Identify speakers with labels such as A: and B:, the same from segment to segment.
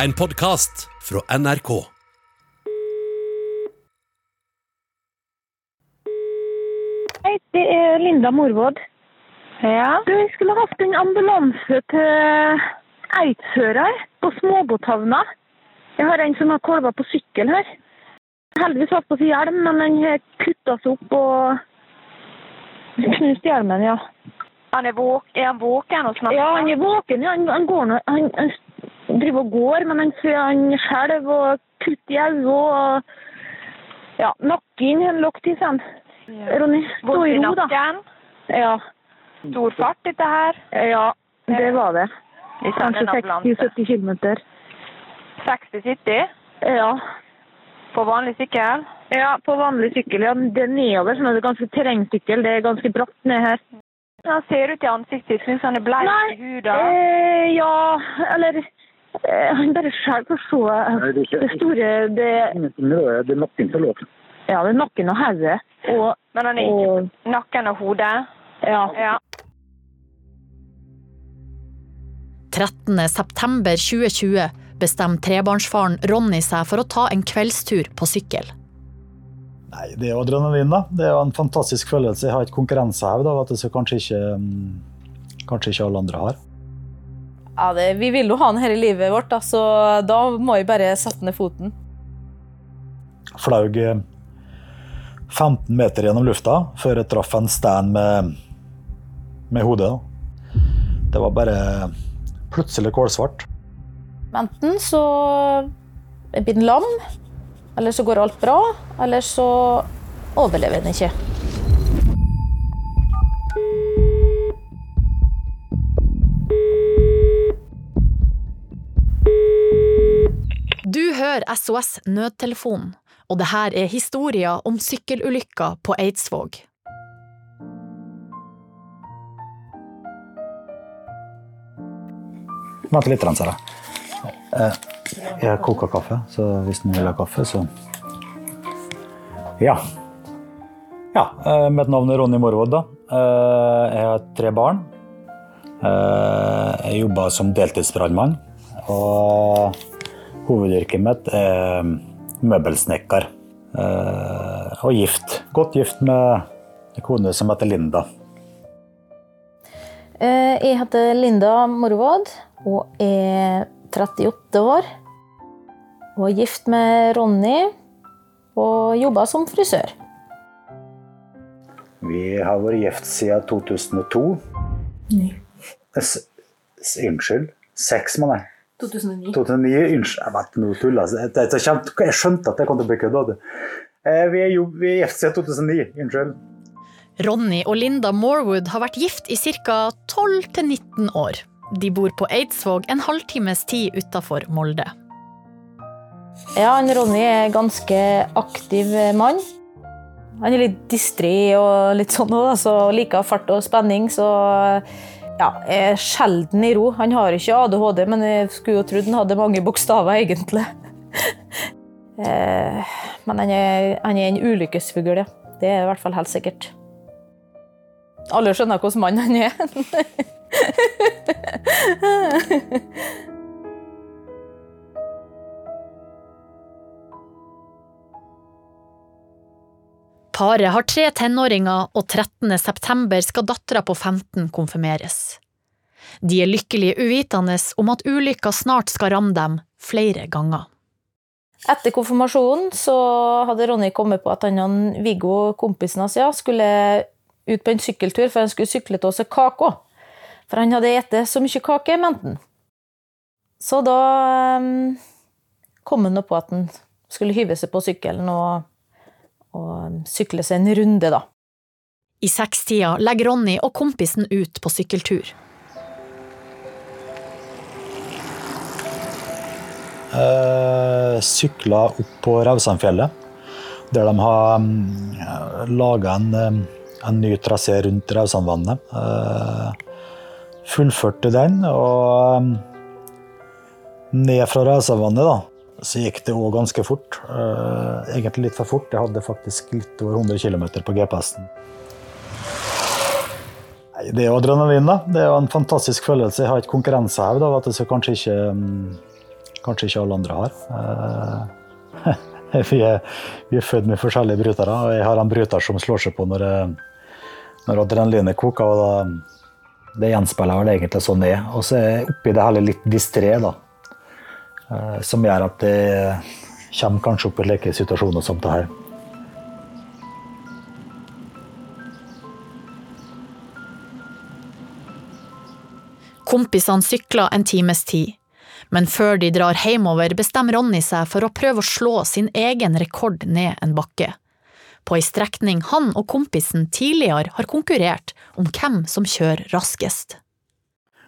A: En podkast fra NRK.
B: Hei, det er Linda Morvod. Ja? Du, jeg skulle hatt en ambulanse til Eidsøra på småbåthavna. Jeg har en som har kolva på sykkel her. Heldigvis hatt på seg hjelm, men den har kutta seg opp og knust hjelmen, ja.
C: Han er, våk er han våken og snakker?
B: Ja, han er våken. Ja. Han, han går nå han, han driver og går, men han ser han skjelver og kutter i øynene og Ja, nakken har han lagt i seg. Ronny, stå i ro, da. Ja,
C: Stor fart, dette her?
B: ja, det var det. Kanskje 60-70 km.
C: 60-70?
B: Ja.
C: På vanlig sykkel?
B: ja, på vanlig sykkel. Ja, det er nedover, sånn at det er ganske terrengsykkel. Det er ganske bratt ned her.
C: Han ser ut i ansiktet, jeg synes han er bleik i huden.
B: eh, ja, eller Han bare selv får se
D: det
B: store det,
D: det, det er nakken som lå.
B: Ja, det er nakken og hodet.
C: Men han er ikke nakken og hodet?
B: Ja.
C: Ja.
E: 13.9.2020 bestemte trebarnsfaren Ronny seg for å ta en kveldstur på sykkel.
F: Nei, det er jo adrenalin, da. Det er jo en fantastisk følelse. Jeg har et konkurransehev som kanskje ikke, mm, kanskje ikke alle andre har.
G: Ja, det, vi vil jo ha den her i livet vårt, så da må vi bare sette ned foten.
F: Flaug eh, 15 meter gjennom lufta før jeg traff en stand med, med hodet. Det var bare plutselig kålsvart.
G: Enten så blir den lam, eller så går alt bra, eller så overlever den ikke.
E: Du hører SOS Nødtelefonen, og det her er historier om sykkelulykker på Eidsvåg.
F: Vent litt, Sara. Eh, Jeg koker kaffe, så hvis noen vil ha kaffe, så Ja. Ja, eh, Mitt navn er Ronny Morvold. da. Eh, Jeg har tre barn. Eh, Jeg jobber som deltidsbrannmann. Og hovedyrket mitt er møbelsnekker. Eh, Og gift. Godt gift med en kone som heter Linda.
G: Eh, Jeg heter Linda Morvod og er 38 år. Og er gift med Ronny og jobber som frisør.
F: Vi har vært gift siden 2002. Nei. s unnskyld. Seks måneder.
G: 2009.
F: 2009. Unnskyld, jeg vet noe tull. Altså. Jeg, skjønte at jeg kom til å bli kødda. Eh, Vi er, jo, i FC 2009. Unnskyld.
E: Ronny og Linda Morwood har vært gift i ca. 12-19 år. De bor på Eidsvåg en halvtimes tid utafor Molde.
G: Ja, han Ronny er en ganske aktiv mann. Han er litt distré og litt sånn òg, så liker fart og spenning. Så ja, er sjelden i ro. Han har ikke ADHD, men jeg skulle jo trodd han hadde mange bokstaver, egentlig. Eh, men han er, han er en ulykkesfugl, ja. Det er i hvert fall helt sikkert. Alle skjønner hvilken mann han er.
E: Paret har tre tenåringer, og 13. september skal dattera på 15 konfirmeres. De er lykkelige uvitende om at ulykka snart skal ramme dem flere ganger.
G: Etter konfirmasjonen så hadde Ronny kommet på at han og Viggo, kompisen hans, ja, skulle ut på en sykkeltur, for han skulle sykle til seg kake. For han hadde spist så mye kake, mente han. Så da um, kom han på at han skulle hyve seg på sykkelen og, og sykle seg en runde, da.
E: I sekstida legger Ronny og kompisen ut på sykkeltur.
F: Eh, sykla opp på Rausandfjellet, der de har mm, laga en, eh, en ny trasé rundt Rausandvannet. Eh, fullførte den, og mm, ned fra Rausandvannet, da, så gikk det òg ganske fort. Eh, egentlig litt for fort. Jeg hadde faktisk litt over 100 km på GPS-en. Det er jo adrenalin, da. Det er jo en fantastisk følelse. Jeg har et konkurransehev, da, vet du, så kanskje ikke mm, kanskje ikke alle andre har. Eh, vi, er, vi er født med forskjellige brytere, og jeg har en bryter som slår seg på når, når adrenalinet koker. og da, Det gjenspeiler vel egentlig sånn det er. Og så er jeg oppi det hele litt distré, da. Eh, som gjør at det kommer kanskje opp i slike situasjoner som det her.
E: Kompisene sykler en times tid, men før de drar hjemover bestemmer Ronny seg for å prøve å slå sin egen rekord ned en bakke. På ei strekning han og kompisen tidligere har konkurrert om hvem som kjører raskest.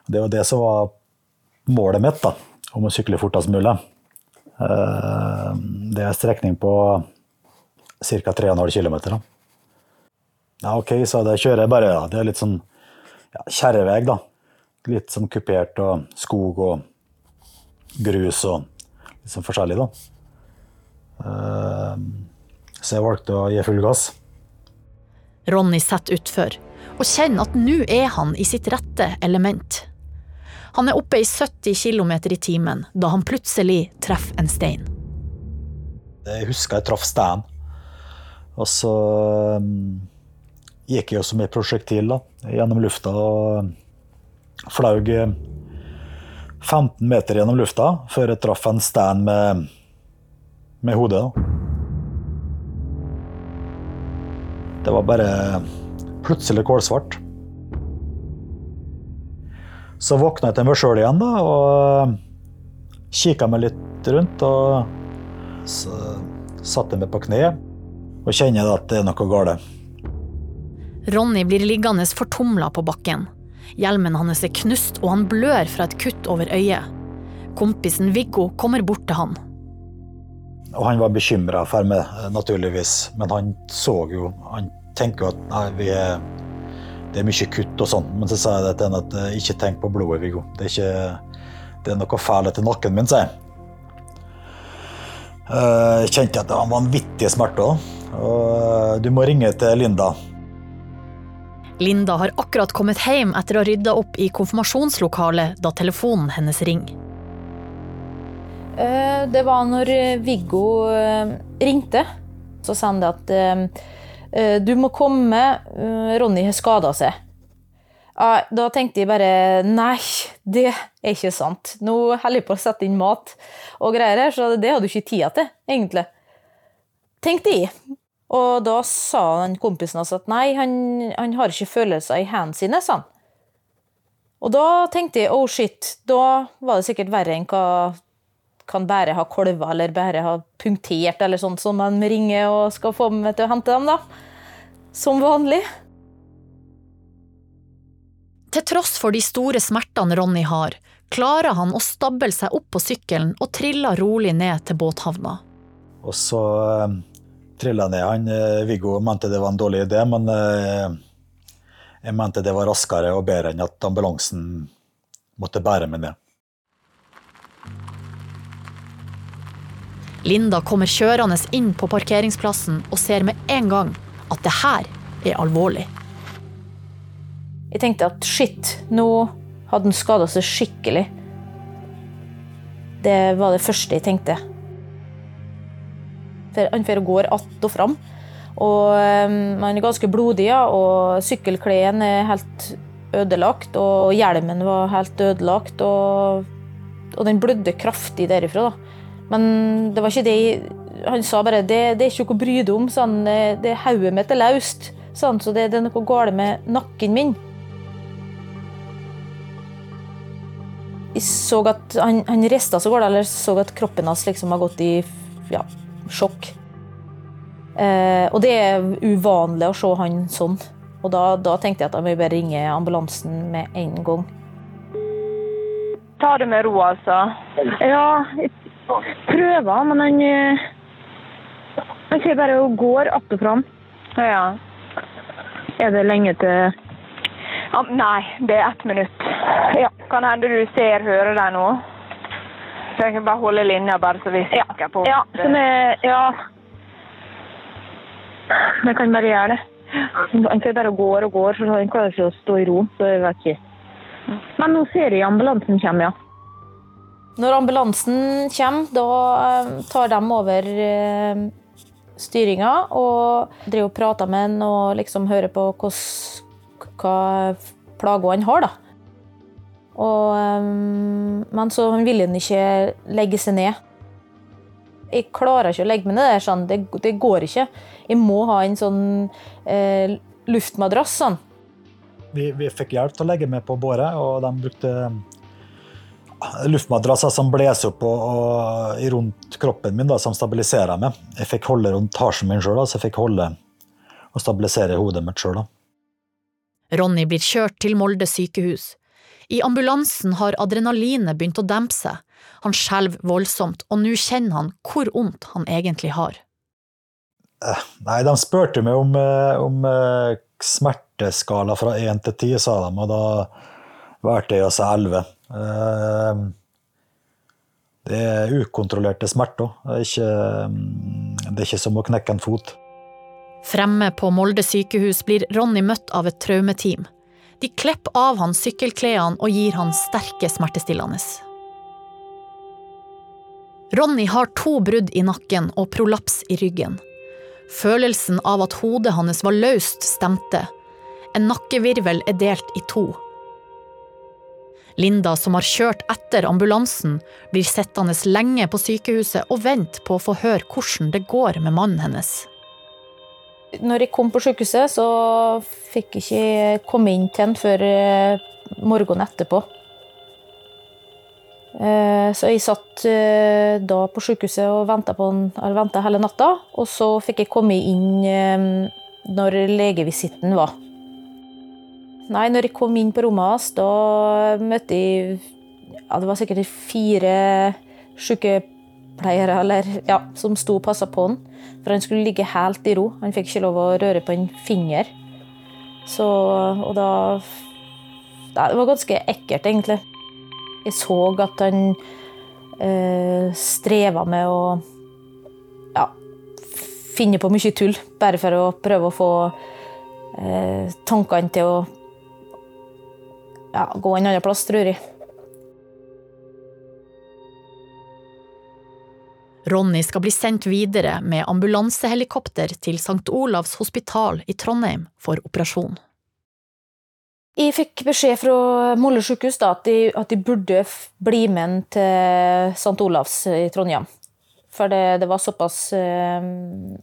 F: Det var det som var målet mitt, da, om å sykle fortest mulig. Eh, det er en strekning på ca. 3,5 km. Ja, ok, så det kjører jeg bare. Ja. Det er litt sånn ja, kjerrevei, da. Litt sånn kupert og skog og grus og litt sånn forskjellig, da. Eh, så jeg valgte å gi full gass.
E: Ronny setter utfor, og kjenner at nå er han i sitt rette element. Han er oppe i 70 km i timen da han plutselig treffer en stein.
F: Jeg husker jeg traff steinen. Og så um, gikk jeg jo med prosjektil da, gjennom lufta og flaug 15 meter gjennom lufta før jeg traff en stein med, med hodet. Da. Det var bare plutselig kålsvart. Så våkna jeg til meg sjøl igjen da, og kikka meg litt rundt. Og så satte jeg meg på kne og kjenner at det er noe galt.
E: Ronny blir liggende fortumla på bakken. Hjelmen hans er knust, og han blør fra et kutt over øyet. Kompisen Viggo kommer bort til han.
F: Og han var bekymra for meg, naturligvis. Men han så jo Han tenker jo at nei, vi er, det er mye kutt og sånn. Men så sa jeg til henne at ikke tenk på blodet, Viggo. Det er, ikke, det er noe fælt etter nakken min, sier jeg. Jeg kjente at det var vanvittige smerter. Og du må ringe til Linda.
E: Linda har akkurat kommet hjem etter å ha rydda opp i konfirmasjonslokalet da telefonen hennes ringer.
G: Det var når Viggo ringte. Så sa han det at du må komme, Ronny har skada seg. Da tenkte jeg bare nei, det er ikke sant. Nå holder jeg på å sette inn mat og greier her, så det hadde du ikke tida til, egentlig. Tenkte jeg. Og da sa den kompisen hans at nei, han, han har ikke følelser i hendene sine, sa han. Og da tenkte jeg oh shit, da var det sikkert verre enn hva kan bare ha kolva eller bare ha punktert eller sånt som man ringer og skal få meg til å hente dem, da. Som vanlig.
E: Til tross for de store smertene Ronny har, klarer han å stable seg opp på sykkelen og triller rolig ned til båthavna.
F: Og så trilla ned. Han, Viggo mente det var en dårlig idé, men jeg mente det var raskere og bedre enn at ambulansen måtte bære meg ned.
E: Linda kommer kjørende inn på parkeringsplassen og ser med en gang at det her er alvorlig.
G: Jeg tenkte at shit, nå hadde han skada seg skikkelig. Det var det første jeg tenkte. For han fer går att og fram. Og han er ganske blodig, ja, og sykkelklærne er helt ødelagt. Og hjelmen var helt ødelagt, og, og den blødde kraftig derifra. da. Men det var ikke det Han sa bare det, det er ikke noe å bry deg om. Sånn, det er Hodet mitt er løst, sånn, så det, det er noe galt med nakken min. Jeg så at han, han rista så galt, eller så at kroppen hans liksom har gått i ja, sjokk. Eh, og det er uvanlig å se han sånn. Og da, da tenkte jeg at jeg må bare ringe ambulansen med en gang.
B: Ta det med ro, altså. Ja, jeg prøver, men han Han ser bare og går att og fram.
C: Ja.
B: Er det lenge til
C: ja. Nei, det er ett minutt.
B: Ja.
C: Kan hende du ser, hører deg nå. Så jeg kan bare holde linja, bare så vi er sikre på
B: Ja, så vi Ja. Vi kan bare gjøre det. Han sier bare går og går, så han klarer ikke å stå i ro. Så jeg vet ikke. Men nå ser jeg ambulansen kommer, ja.
G: Når ambulansen kommer, da eh, tar de over eh, styringa og driver og prater med han og liksom hører på hva plager han har. da. Og, eh, men så vil han ikke legge seg ned. Jeg klarer ikke å legge meg ned der, sånn. det, det går ikke. Jeg må ha en sånn eh, luftmadrass. sånn.
F: Vi, vi fikk hjelp til å legge meg på båret, og de brukte luftmadrasser som blåser opp og, og, rundt kroppen min, da, som stabiliserer meg. Jeg fikk holde rundt halsen min sjøl, så jeg fikk holde og stabilisere hodet mitt sjøl.
E: Ronny blir kjørt til Molde sykehus. I ambulansen har adrenalinet begynt å dempe seg. Han skjelver voldsomt, og nå kjenner han hvor vondt han egentlig har.
F: Nei, de spurte meg om, eh, om eh, smerteskala fra én til ti, sa de, og da valgte jeg altså elleve. Eh, det er ukontrollerte smerter. Det er, ikke, mm, det er ikke som å knekke en fot.
E: Fremme på Molde sykehus blir Ronny møtt av et traumeteam. De klipper av han sykkelklærne og gir han sterke smertestillende. Ronny har to brudd i nakken og prolaps i ryggen. Følelsen av at hodet hans var løst, stemte. En nakkevirvel er delt i to. Linda, som har kjørt etter ambulansen, blir sittende lenge på sykehuset og vente på å få høre hvordan det går med mannen hennes.
G: Når jeg kom på sykehuset, så fikk jeg ikke komme inn til ham før eh, morgenen etterpå. Eh, så jeg satt eh, da på sykehuset og venta hele natta. Og så fikk jeg komme inn når legevisitten var. Nei, når jeg kom inn på rommet hans, da møtte jeg ja, Det var sikkert fire sykepleiere eller, ja, som sto og passa på han. For han skulle ligge helt i ro. Han fikk ikke lov å røre på en finger. Så Og da Det var ganske ekkelt, egentlig. Jeg så at han øh, streva med å ja, finne på mye tull, bare for å prøve å få øh, tankene til å ja, gå en annen plass, tror jeg.
E: Ronny skal bli sendt videre med ambulansehelikopter til St. Olavs hospital i Trondheim for operasjon.
G: Jeg fikk beskjed fra Molde sykehus da, at, de, at, de, burde bli med til St. Olavs i Trondheim. For det, det var såpass eh,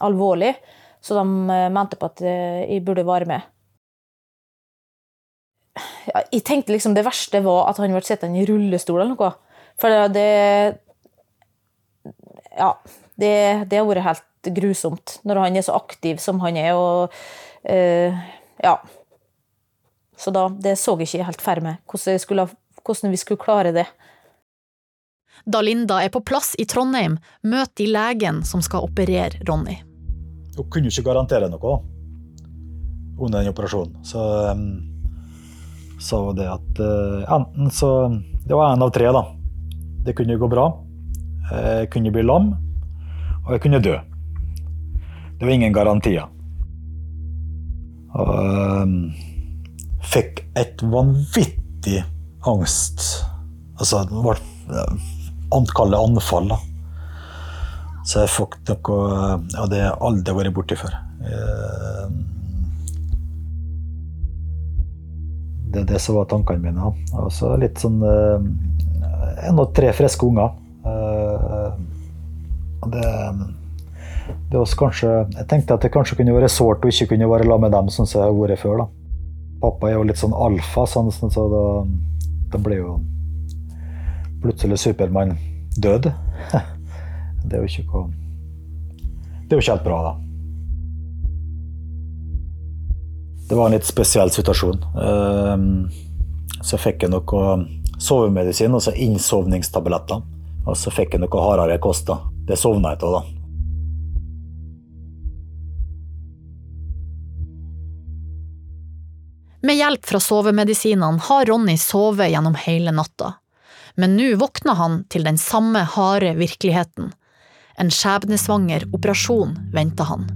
G: alvorlig, så de eh, mente på at eh, jeg burde være med jeg tenkte liksom det verste var at han ble sittende i rullestol eller noe. For det Ja. Det, det har vært helt grusomt når han er så aktiv som han er, og uh, Ja. Så da det så jeg ikke helt for meg, hvordan, skulle, hvordan vi skulle klare det.
E: Da Linda er på plass i Trondheim, møter de legen som skal operere Ronny.
F: Hun kunne ikke garantere noe under den operasjonen. Så um sa det at enten så Det var en av tre, da. Det kunne gå bra. Jeg kunne bli lam, og jeg kunne dø. Det var ingen garantier. Og um, fikk et vanvittig angst. Altså, det var kalle anfall, da. Så jeg fikk noe Ja, det jeg aldri vært borti før. Uh, det det som var tankene mine. Og så litt sånn eh, En og tre friske unger. Eh, det, det også kanskje, jeg tenkte at det kanskje kunne være sårt å ikke kunne være sammen med dem sånn som jeg har vært før. da. Pappa er jo litt sånn alfa, sånn, så da, da blir jo plutselig Supermann død. Det er jo ikke Det er jo ikke helt bra, da. Det var en litt spesiell situasjon. Ehm, så fikk jeg noe sovemedisin, altså innsovningstabletter. Og så fikk jeg noe hardere kost. Det sovna jeg av, da.
E: Med hjelp fra sovemedisinene har Ronny sovet gjennom hele natta. Men nå våkner han til den samme harde virkeligheten. En skjebnesvanger operasjon venter han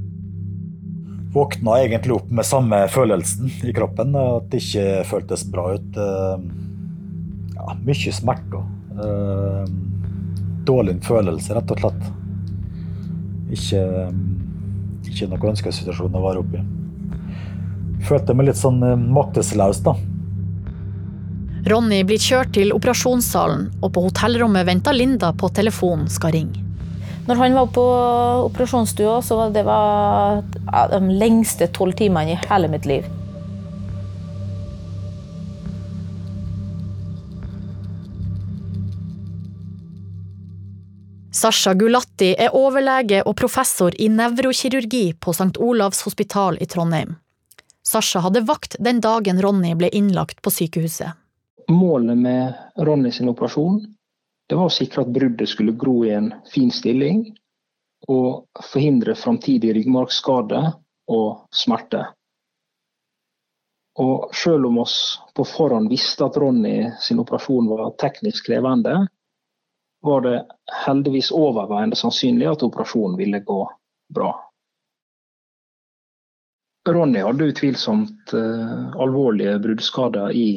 F: våkna egentlig opp med samme følelsen i kroppen. At det ikke føltes bra ut. Eh, ja, mye smerter. Eh, dårlig følelse, rett og slett. Ikke, ikke noe ønskesituasjon å være oppi. Følte meg litt sånn eh, maktesløs, da.
E: Ronny blir kjørt til operasjonssalen, og på hotellrommet venter Linda på telefonen skal ringe.
G: Når han var på operasjonsstua, så var det var de lengste tolv timene i hele mitt liv.
E: Sasha Gulatti er overlege og professor i nevrokirurgi på St. Olavs hospital i Trondheim. Sasha hadde vakt den dagen Ronny ble innlagt på sykehuset.
H: Målet med Ronny sin operasjon det var å sikre at bruddet skulle gro i en fin stilling, og forhindre framtidig ryggmargskade og smerte. Og selv om oss på forhånd visste at Ronny sin operasjon var teknisk krevende, var det heldigvis overveiende sannsynlig at operasjonen ville gå bra. Ronny hadde utvilsomt uh, alvorlige bruddskader i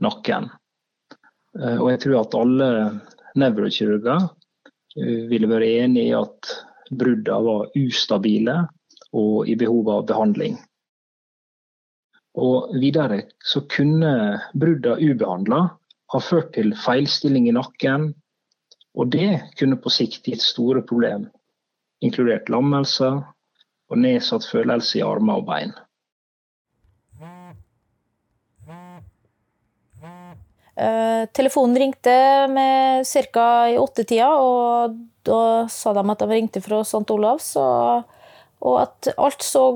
H: nakken. Uh, og jeg tror at alle nevrokirurger uh, ville vært enig i at bruddene var ustabile og i behov av behandling. Og videre så kunne bruddene ubehandla ha ført til feilstilling i nakken, og det kunne på sikt gitt store problemer, inkludert lammelse og nedsatt følelse i armer og bein.
G: Telefonen ringte med ca. i åttetida, og da sa de at de ringte fra St. Olavs, og, og at alt så,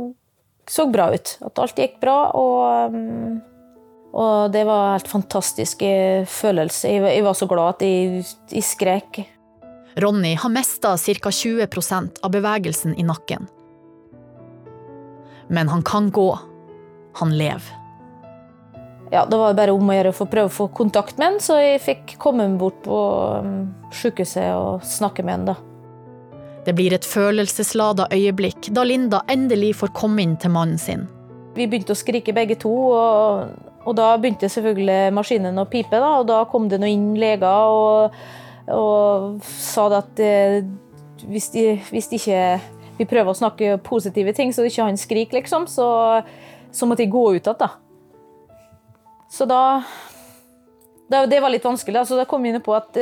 G: så, bra ut. At alt gikk bra. og... Um, og det var en helt fantastisk eh, følelse. Jeg, var så glad at jeg, jeg skrek.
E: Ronny har mista ca. 20% av bevegelsen i nakken. Men han kan gå. Han lever.
G: Ja, Det var bare om å gjøre å prøve å få kontakt med han, så jeg fikk komme bort på um, sykehuset og snakke med han. da.
E: Det blir et følelseslada øyeblikk da Linda endelig får komme inn til mannen sin.
G: Vi begynte å skrike begge to, og og da begynte selvfølgelig maskinen å pipe, da, og da kom det inn leger og, og sa at eh, hvis, de, hvis de ikke vi prøver å snakke positive ting, så ikke han skriker, liksom, så, så måtte jeg gå ut igjen, da. Så da det var litt vanskelig. så da kom jeg inn på at,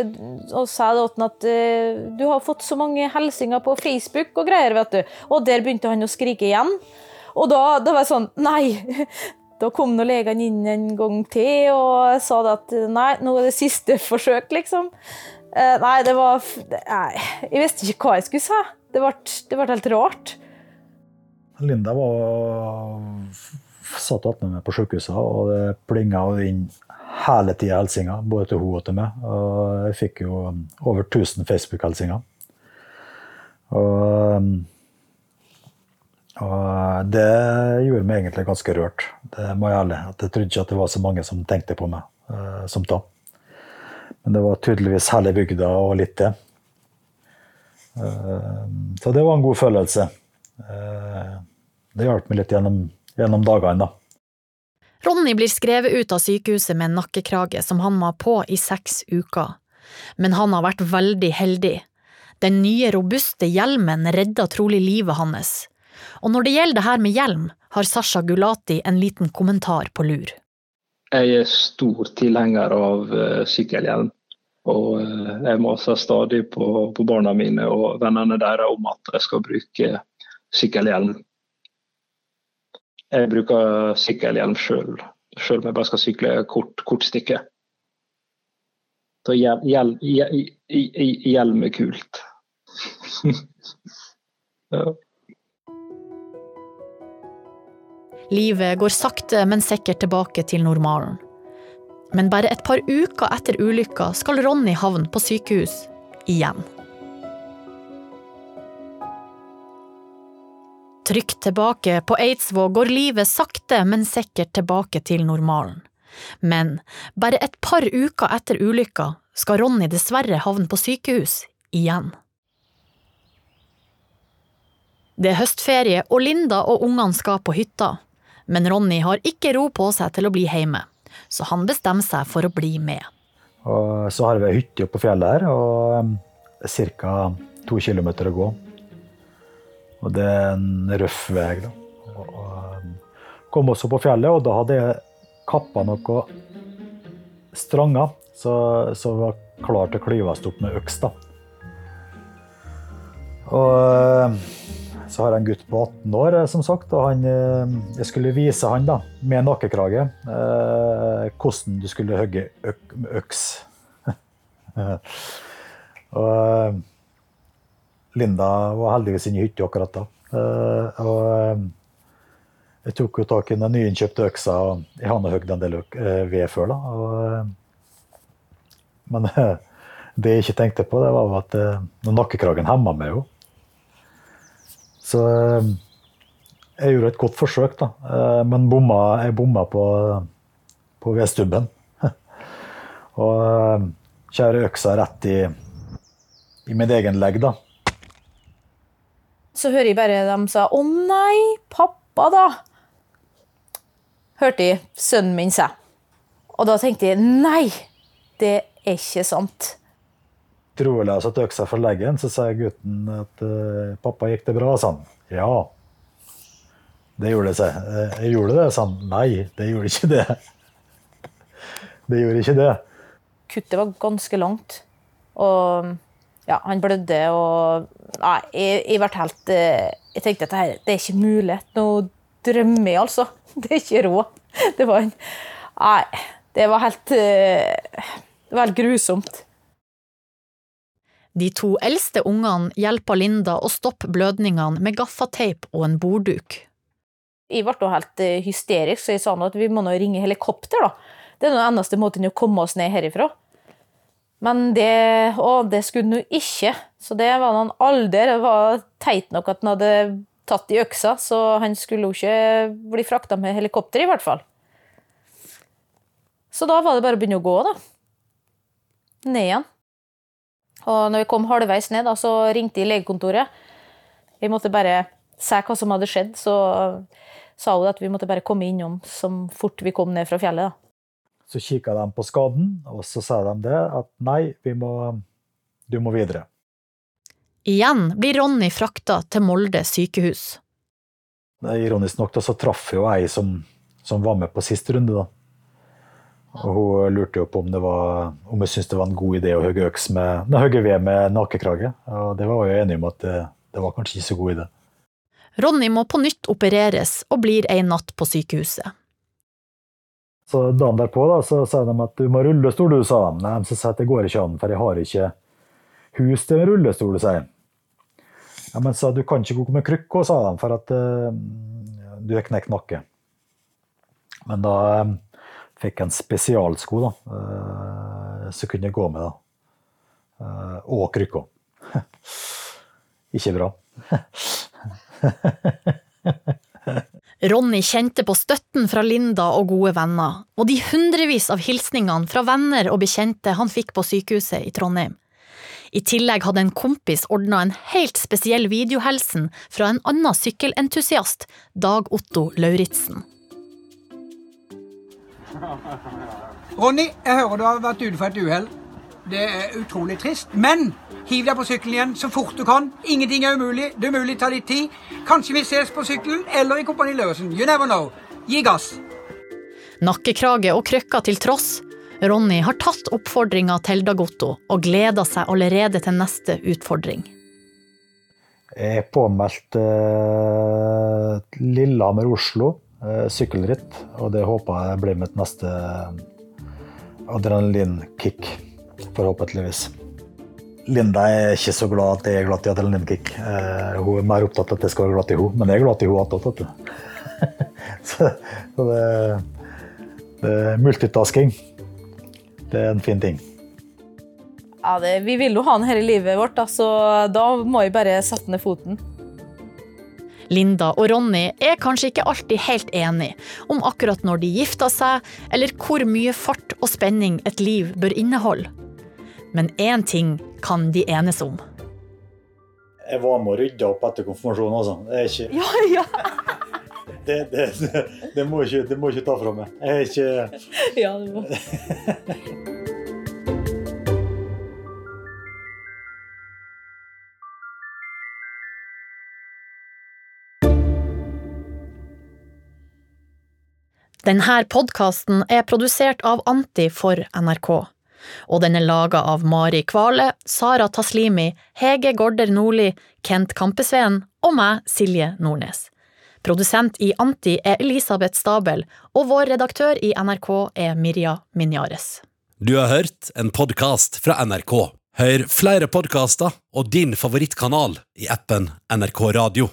G: og sa at eh, du har fått så mange hilsener på Facebook og greier, vet du. Og der begynte han å skrike igjen. Og da, da var jeg sånn Nei, da kom nå legen inn en gang til og sa at nei, nå er det siste forsøk, liksom. Eh, nei, det var Nei, jeg visste ikke hva jeg skulle si. Det ble, det ble helt rart.
F: Linda var satt attmed meg på sjukehuset, og det plinga inn hele tida hilsinger, både til henne og til meg. Og jeg fikk jo over 1000 Facebook-hilsinger. Og og det gjorde meg egentlig ganske rørt. Det må jeg ærlig. At jeg trodde ikke at det var så mange som tenkte på meg uh, som da. Men det var tydeligvis hele bygda og litt til. Uh, så det var en god følelse. Uh, det hjalp meg litt gjennom, gjennom dagene, da.
E: Ronny blir skrevet ut av sykehuset med en nakkekrage som han må ha på i seks uker. Men han har vært veldig heldig. Den nye, robuste hjelmen redda trolig livet hans. Og når det gjelder det her med hjelm, har Sasha Gulati en liten kommentar på lur.
H: Jeg er stor tilhenger av uh, sykkelhjelm. Og uh, jeg maser stadig på, på, barna mine og vennene deres om at jeg skal bruke sykkelhjelm. Jeg bruker sykkelhjelm sjøl, sjøl om jeg bare skal sykle kort, kort stykke. Så hjelm, hjelm, er kult.
E: ja. Livet går sakte, men sikkert tilbake til normalen. Men bare et par uker etter ulykka skal Ronny havne på sykehus igjen. Trygt tilbake på Eidsvåg går livet sakte, men sikkert tilbake til normalen. Men bare et par uker etter ulykka skal Ronny dessverre havne på sykehus igjen. Det er høstferie, og Linda og ungene skal på hytta. Men Ronny har ikke ro på seg til å bli hjemme, så han bestemmer seg for å bli med.
F: Og så har vi ei hytte oppe på fjellet her, og ca. to kilometer å gå. Og det er en røff vei. da. Og, og kom også på fjellet, og da hadde jeg kappa noen stranger som var klar til å klyves opp med øks. da. Og så har jeg en gutt på 18 år, som sagt, og han, jeg skulle vise han da, med nakkekrage eh, hvordan du skulle hogge øk, øks. og Linda var heldigvis inne i hytta akkurat da. Eh, og jeg tok jo tak i den nyinnkjøpte øksa, og jeg har hogd en del ved før. da. Og, men det jeg ikke tenkte på, det var at nakkekragen hemma meg jo. Så jeg gjorde et godt forsøk, da. Men bomma, jeg bomma på, på vedstubben. Og kjære øksa rett i, i mitt egen legg, da.
G: Så hører jeg bare dem sa 'Å nei, pappa', da. Hørte jeg sønnen min sa. Og da tenkte jeg 'nei, det er ikke sant'.
F: Trolig jeg satt øksa for leggen, så sier gutten at uh, 'pappa, gikk det bra?' sa han. Ja. Det gjorde det seg. Jeg gjorde det, sa han. Nei, det gjorde ikke det. Det gjorde ikke det.
G: Kuttet var ganske langt. Og ja, han blødde og Nei, jeg, jeg ble helt Jeg tenkte at det, her, det er ikke mulig. Nå drømmer jeg, altså. Det er ikke råd. Det var en Nei, det var helt Det var helt grusomt.
E: De to eldste ungene hjelper Linda å stoppe blødningene med gaffateip og en bordduk.
G: Jeg ble helt hysterisk, så jeg sa nå at vi må nå ringe helikopter. da. Det er den eneste måten å komme oss ned herifra. Men det, å, det skulle han ikke. Så det var han aldri. Det var teit nok at han hadde tatt i øksa, så han skulle jo ikke bli frakta med helikopter, i hvert fall. Så da var det bare å begynne å gå, da. Ned igjen. Og når vi kom halvveis ned, da, så ringte jeg legekontoret. Vi måtte bare se hva som hadde skjedd, så sa hun at vi måtte bare komme innom så fort vi kom ned fra fjellet. da.
F: Så kikka de på skaden, og så sa de det at nei, vi må, du må videre.
E: Igjen blir Ronny frakta til Molde sykehus.
F: Ironisk nok da, så traff jo ei som, som var med på siste runde. da. Og Hun lurte jo på om, det var, om hun syntes det var en god idé å hogge øks med, nei, hogge ved med nakekrage. Og det var jo enig om at det, det var kanskje ikke så god idé.
E: Ronny må på nytt opereres og blir en natt på sykehuset.
F: Så dagen derpå da, så sa de at du må ha rullestol, du, sa de. Nei, så sa jeg at det går ikke an, for jeg har ikke hus til en rullestol, sa jeg. Ja, men sa du kan ikke gå med krykke, sa de, for at uh, du har knekt nakke. Men da um, fikk jeg en spesialsko, da, uh, så kunne jeg gå med, da. Uh, og krykka. ikke bra.
E: Ronny kjente på støtten fra Linda og gode venner, og de hundrevis av hilsningene fra venner og bekjente han fikk på sykehuset i Trondheim. I tillegg hadde en kompis ordna en helt spesiell videohelsen fra en annen sykkelentusiast, Dag Otto Lauritzen.
I: Ronny, jeg hører du har vært ute for et uhell. Det er utrolig trist. Men hiv deg på sykkelen igjen så fort du kan. Ingenting er umulig. Det er umulig ta litt tid. Kanskje vi ses på sykkelen eller i Kompani Lauritzen. You never know. Gi gass.
E: Nakkekrage og krykker til tross, Ronny har tatt oppfordringa til Dagotto og gleder seg allerede til neste utfordring.
F: Jeg er påmeldt eh, Lillehammer-Oslo eh, sykkelritt, og det håper jeg blir mitt neste adrenalinkick, forhåpentligvis. Linda er ikke så glad at jeg er glad i adrenalinkick. Eh, hun er mer opptatt av at jeg skal være glad i henne, men jeg er glad i henne attåt. så, så det, det er multitasking. Det er en fin ting.
G: Ja, det, vi vil jo ha den her i livet vårt, da, så da må vi bare sette ned foten.
E: Linda og Ronny er kanskje ikke alltid helt enige om akkurat når de gifter seg, eller hvor mye fart og spenning et liv bør inneholde. Men én ting kan de enes om.
F: Jeg var med å rydde opp etter konfirmasjonen, også. Det er ikke
G: ja, ja.
F: Det, det, det, det, må ikke, det ikke ta fra meg. Jeg er ikke
G: Ja, du må.
E: Denne podkasten er produsert av Anti for NRK og den er laga av Mari Kvale, Sara Taslimi, Hege Gorder Nordli, Kent Kampesveen og meg, Silje Nordnes. Produsent i Anti er Elisabeth Stabel, og vår redaktør i NRK er Mirja Minjares.
A: Du har hørt en podkast fra NRK. Hør flere podkaster og din favorittkanal i appen NRK Radio.